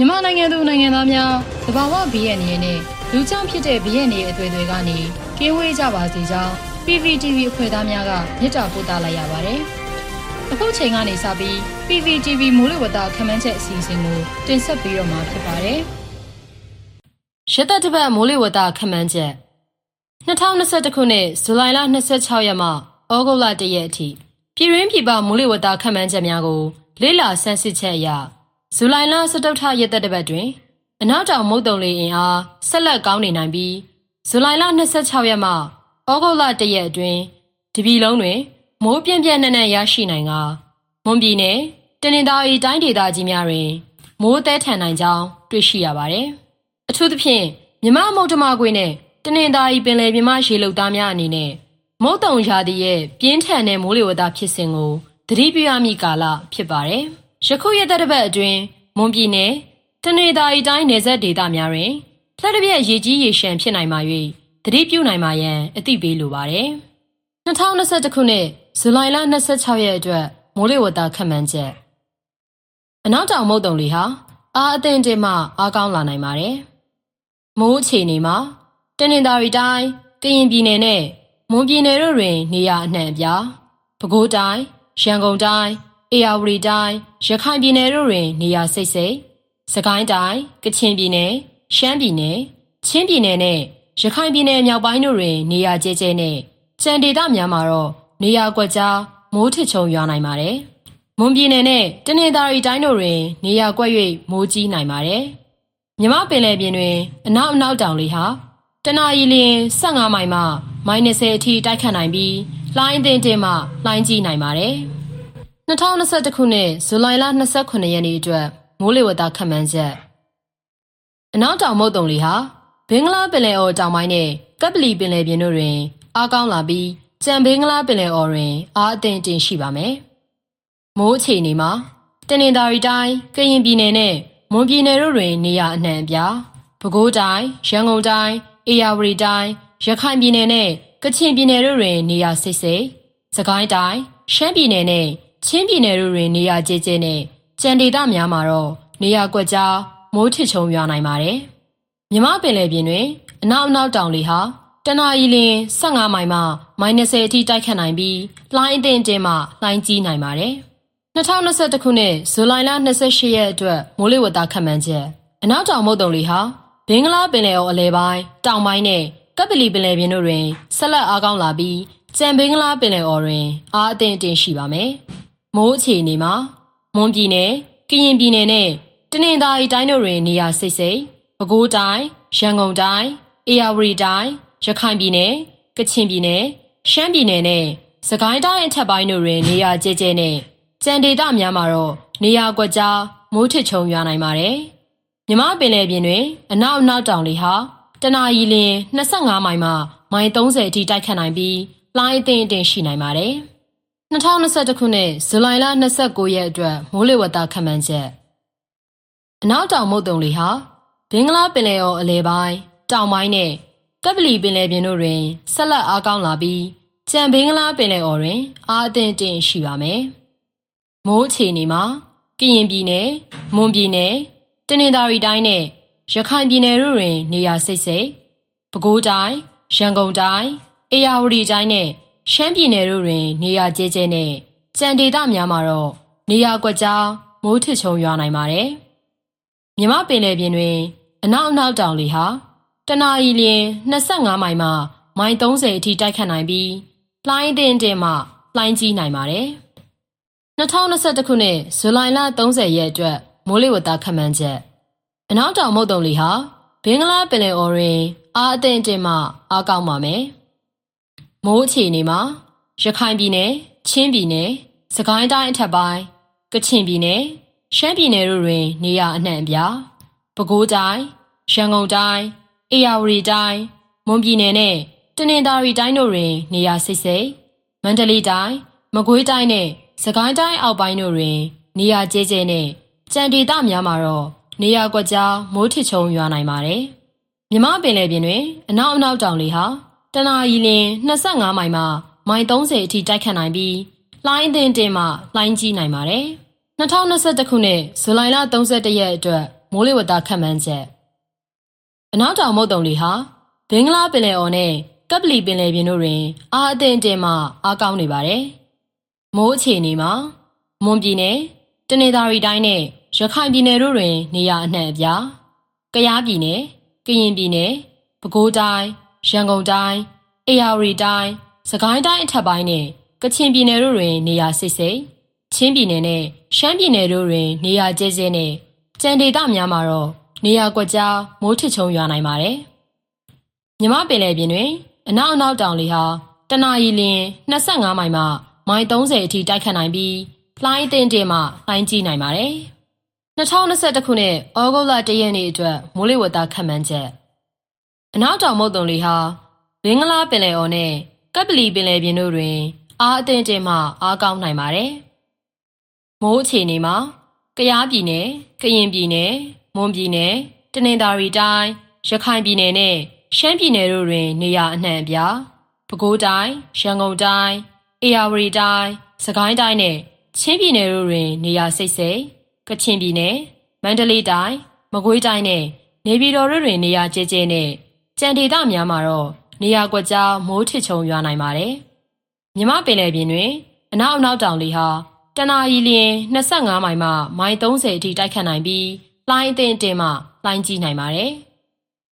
မြန်မာနိုင်ငံသူနိုင်ငံသားများတဘာဝဘီရဲ့နေနဲ့လူကြောင့်ဖြစ်တဲ့ဘီရဲ့နေအသွေးတွေကနေကင်းဝေးကြပါစေကြောင်း PVTV အဖွဲ့သားများကမြစ်တာပို့တာလိုက်ရပါတယ်။အခုချိန်ကနေစပြီး PVTV မိုးလေဝသခန့်မှန်းချက်အစီအစဉ်ကိုတင်ဆက်ပေးတော့မှာဖြစ်ပါတယ်။ရသက်တပတ်မိုးလေဝသခန့်မှန်းချက်2021ခုနှစ်ဇူလိုင်လ26ရက်မှဩဂုတ်လ1ရက်အထိပြည်ရင်းပြည်ပမိုးလေဝသခန့်မှန်းချက်များကိုလေ့လာဆန်းစစ်ချက်အရ ဇူလိုင်လ17ထရက်သက်တပတ်တွင် အနောက်တောင်မုတ်တုံလေအင်အားဆက်လက်ကောင်းနေနိုင်ပြီးဇူလိုင်လ26ရက်မှဩဂုတ်လ1ရက်အတွင်းတပြည်လုံးတွင် မိုးပြင်းပြင်းနဲ့နဲ့ရရှိနိုင်ကမွန်ပြည်နယ်တနင်္သာရီတိုင်းဒေသကြီးများတွင် မိုးသဲထန်နိုင်ကြောင်းတွေ့ရှိရပါတယ်။အထူးသဖြင့်မြမမုတ်တမကွေးနဲ့တနင်္သာရီပင်လယ်မြမရေလုံသားများအနေနဲ့မုတ်တုံရာသီရဲ့ပြင်းထန်တဲ့မိုးလေဝသဖြစ်စဉ်ကိုသတိပြုရမည့်ကာလဖြစ်ပါတယ်။ ယခုရက်သက်တစ်ပတ်အတွင်းမွန်ပြည်နယ်တနင်္သာရီတိုင်းနယ်စပ်ဒေသများတွင်လက်တစ်ပြက်ရေကြီးရေရှမ်းဖြစ်နိုင်မှာ၍သတိပြုနိုင်မှာရန်အသိပေးလိုပါတယ်။2021ခုနှစ်ဇူလိုင်လ26ရက်အတွက်မိုးလေဝသခန့်မှန်းချက်အနောက်တောင်မုတ်တုံလေဟာအားအသင့်တင်မှအားကောင်းလာနိုင်ပါတယ်။မိုးအခြေအနေမှာတနင်္သာရီတိုင်းကရင်ပြည်နယ်နဲ့မွန်ပြည်နယ်တို့တွင် နေရာအနှံ့အပြားပဲခူးတိုင်းရန်ကုန်တိုင်း အေရဝတီတိုင်းရခိုင်ပြည်နယ်တို့တွင် နေရာစိတ်စိတ်စကိုင်းတိုင်းကချင်ပြည်နယ်ရှမ်းပြည်နယ်ချင်းပြည်နယ်နဲ့ရခိုင်ပြည်နယ်မြောက်ပိုင်းတို့တွင် နေရာကျဲကျဲနဲ့ကြံဒေသများမှာတော့နေရာကွက်ကြားမိုးထစ်ချုံရွာနိုင်ပါတယ်။မွန်ပြည်နယ်နဲ့တနင်္သာရီတိုင်းတို့တွင် နေရာကွက်၍မိုးကြီးနိုင်ပါတယ်။မြမပင်လယ်ပြင်တွင်အနောက်အနောက်တောင်လေဟာတနအီလရင်15မိုင်မှမိုင်20အထိတိုက်ခတ်နိုင်ပြီးလှိုင်းအသင်းတင်မှလှိုင်းကြီးနိုင်ပါတယ်။ 2021ခုနှစ်ဇူလိုင်လ29ရက်နေ့အတွက်မိုးလေဝသခန့်မှန်းချက်အနောက်တောင်မုတ်တုံလေဟာဘင်္ဂလားပင်လယ်အော်တောင်ပိုင်းနဲ့ကပ်ပလီပင်လယ်ပြင်တို့တွင်အားကောင်းလာပြီးကြံဘင်္ဂလားပင်လယ်အော်တွင်အားအသင့်တင်ရှိပါမယ်။မိုးအခြေအနေမှာတနင်္သာရီတိုင်းကရင်ပြည်နယ်နဲ့မွန်ပြည်နယ်တို့တွင် နေရာအနှံ့အပြားပဲခူးတိုင်းရန်ကုန်တိုင်းအေရဝတီတိုင်းရခိုင်ပြည်နယ်နဲ့ကချင်ပြည်နယ်တို့တွင် နေရာစိတ်စိတ်စကိုင်းတိုင်းရှမ်းပြည်နယ်နဲ့ ချင်းပြည်နယ်တို့တွင် နေရာကျဲကျဲနဲ့ကြံဒေသများမှာတော့ နေရာကွက်ကြား မိုးထစ်ချုံရွာနိုင်ပါတယ်။မြမပင်လယ်ပြင်တွင် အနောက်အနောက်တောင်လေဟာ တနအီလင်15မိုင်မှ မိုင်20အထိ တိုက်ခတ်နိုင်ပြီး လှိုင်းအသင့်တင်မှ လှိုင်းကြီးနိုင်ပါတယ်။2021ခုနှစ် ဇူလိုင်လ28ရက်အတွက် မိုးလေဝသခန့်မှန်းချက်အနောက်တောင်မုတ်တုံလေဟာ ဘင်္ဂလားပင်လယ်အော် အလဲပိုင်း တောင်ပိုင်းနဲ့ကပလီပင်လယ်ပြင်တို့တွင် ဆက်လက်အားကောင်းလာပြီးကြံဘင်္ဂလားပင်လယ်အော်တွင် အားအသင့်အတင်ရှိပါမယ်။ မိုးအခြေအနေမှာမွန်ပြည်နယ်ကရင်ပြည်နယ်နဲ့တနင်္သာရီတိုင်းတို့တွင်နေရာစိတ်စိတ်ပဲခူးတိုင်းရန်ကုန်တိုင်းအေရဝတီတိုင်းရခိုင်ပြည်နယ်ကချင်ပြည်နယ်ရှမ်းပြည်နယ်နဲ့စကိုင်းတိုင်းအထက်ပိုင်းတို့တွင်နေရာကျဲကျဲနဲ့ကြံဒေသများမှာတော့နေရာကွက်ကြားမိုးထစ်ချုံရွာနိုင်ပါတယ်။မြမပင်လယ်ပြင်တွင်အနောက်အနောက်တောင်လေဟာတနအီလရင်25မိုင်မှမိုင်30အထိတိုက်ခတ်နိုင်ပြီးလှိုင်းအသင့်အတင်ရှိနိုင်ပါတယ်။ 2021ခုနှစ်ဇူလိုင်လ29ရက်အတွက်မိုးလေဝသခန့်မှန်းချက်အနောက်တောင်မုတ်တုံလေဟာဘင်္ဂလားပင်လယ်အော်အလဲပိုင်းတောင်ပိုင်းနဲ့ကပလီပင်လယ်ပြင်တို့တွင်ဆက်လက်အားကောင်းလာပြီးကြံဘင်္ဂလားပင်လယ်အော်တွင်အားအသင့်တင်ရှိပါမယ်။မိုးအခြေအနေမှာကရင်ပြည်နယ်၊မွန်ပြည်နယ်၊တနင်္သာရီတိုင်းနဲ့ရခိုင်ပြည်နယ်တို့တွင် နေရာစိတ်စိတ်ပဲခူးတိုင်းရန်ကုန်တိုင်းအေရဝတီတိုင်းနဲ့ ရှမ်းပြည်နယ်တို့တွင် နေရာကျဲကျဲနဲ့ကြံဒေသများမှာတော့နေရာကွက်ကြားမိုးထစ်ချုံရွာနိုင်ပါတယ်။မြမပင်လယ်ပြင်တွင် အနောက်အနောက်တောင်လေဟာတနအီလရင်25မိုင်မှမိုင်30အထိတိုက်ခတ်နိုင်ပြီးလှိုင်းတင်တင်မှလှိုင်းကြီးနိုင်ပါတယ်။2021ခုနှစ်ဇူလိုင်လ30ရက်အတွက်မိုးလေဝသခန့်မှန်းချက်အနောက်တောင်မုတ်တုံလီဟာဘင်္ဂလားပင်လယ်အော်တွင် အားအသင့်တင်မှအားကောင်းပါမယ်။ မိုးအခြေအနေမှာရခိုင်ပြည်နယ်ချင်းပြည်နယ်စကိုင်းတိုင်းအထက်ပိုင်းကချင်ပြည်နယ်ရှမ်းပြည်နယ်တို့တွင်နေရာအနှံ့အပြားပဲခူးတိုင်းရန်ကုန်တိုင်းအေရဝတီတိုင်းမွန်ပြည်နယ်နဲ့တနင်္သာရီတိုင်းတို့တွင် နေရာစိတ်စိတ်မန္တလေးတိုင်းမကွေးတိုင်းနဲ့စကိုင်းတိုင်းအောက်ပိုင်းတို့တွင် နေရာကျဲကျဲနဲ့ကြံဒေသများမှာတော့နေရာကွက်ကြားမိုးထစ်ချုံရွာနိုင်ပါတယ်။မြမပင်လယ်ပြင်တွင်အနောက်အနောက်တောင်လေဟာ တနအီလင်25မိုင်မှမိုင်30အထိတိုက်ခတ်နိုင်ပြီးလှိုင်းအသင့်တင်မှလှိုင်းကြီးနိုင်ပါတယ်။2021ခုနှစ်ဇူလိုင်လ31ရက်အတွက်မိုးလေဝသခန့်မှန်းချက်အနောက်တောင်မုတ်တုံလေဟာဘင်္ဂလားပင်လယ်အော်နဲ့ကပ်ပလီပင်လယ်ပြင်တို့တွင်အားအသင့်အတင်မှအားကောင်းနေပါတယ်။မိုးအခြေအနေမှာမွန်ပြည်နယ်တနင်္သာရီတိုင်းနဲ့ရခိုင်ပြည်နယ်တို့တွင် နေရာအနှံ့အပြား၊ကယားပြည်နယ်၊ကရင်ပြည်နယ်၊ပဲခူးတိုင်း၊ ရန်ကုန်တိုင်း၊အေရဝတီတိုင်း၊စကိုင်းတိုင်းအထက်ပိုင်းနဲ့ကချင်ပြည်နယ်တို့တွင်နေရာစိတ်စိတ်ချင်းပြည်နယ်နဲ့ရှမ်းပြည်နယ်တို့တွင်နေရာကျဲကျဲနဲ့ကြံဒေသများမှာတော့နေရာကွက်ကြားမိုးထစ်ချုံရွာနိုင်ပါတယ်။မြမပင်လယ်ပြင်တွင် အနောက်အနောက်တောင်လေဟာတနအီလရင်25မိုင်မှမိုင်30အထိတိုက်ခတ်နိုင်ပြီးလှိုင်းအသင့်တင်မှလှိုင်းကြီးနိုင်ပါတယ်။2021ခုနှစ်ဩဂုတ်လ1ရက်နေ့အတွက်မိုးလေဝသခန့်မှန်းချက် အနောက်တောင်မုတ်တုံလေဟာဘင်္ဂလားပင်လယ်အော်နဲ့ကပ်ပလီပင်လယ်ပြင်တို့တွင် အားအသင့်တင်မှအားကောင်းနိုင်ပါတယ်။မိုးအခြေအနေမှာကယားပြည်နယ်၊ကရင်ပြည်နယ်၊မွန်ပြည်နယ်၊တနင်္သာရီတိုင်း၊ရခိုင်ပြည်နယ်နဲ့ရှမ်းပြည်နယ်တို့တွင် နေရာအနှံ့အပြား၊ပဲခူးတိုင်း၊ရန်ကုန်တိုင်း၊အေရဝတီတိုင်း၊စကိုင်းတိုင်းနဲ့ချင်းပြည်နယ်တို့တွင် နေရာစိတ်စိတ်ကချင်ပြည်နယ်၊မန္တလေးတိုင်း၊မကွေးတိုင်းနဲ့နေပြည်တော်တို့တွင်နေရာကျဲကျဲနဲ့ ကြံဒေသများမှာတော့နေရာကွက်ကြားမိုးထစ်ချုံရွာနိုင်ပါတယ်။မြမပင်လယ်ပြင်တွင်အနောက်အနောက်တောင်လေဟာတနအီလရင်25မိုင်မှမိုင်30အထိတိုက်ခတ်နိုင်ပြီးလှိုင်းအသင့်အတင်မှလှိုင်းကြီးနိုင်ပါတယ်။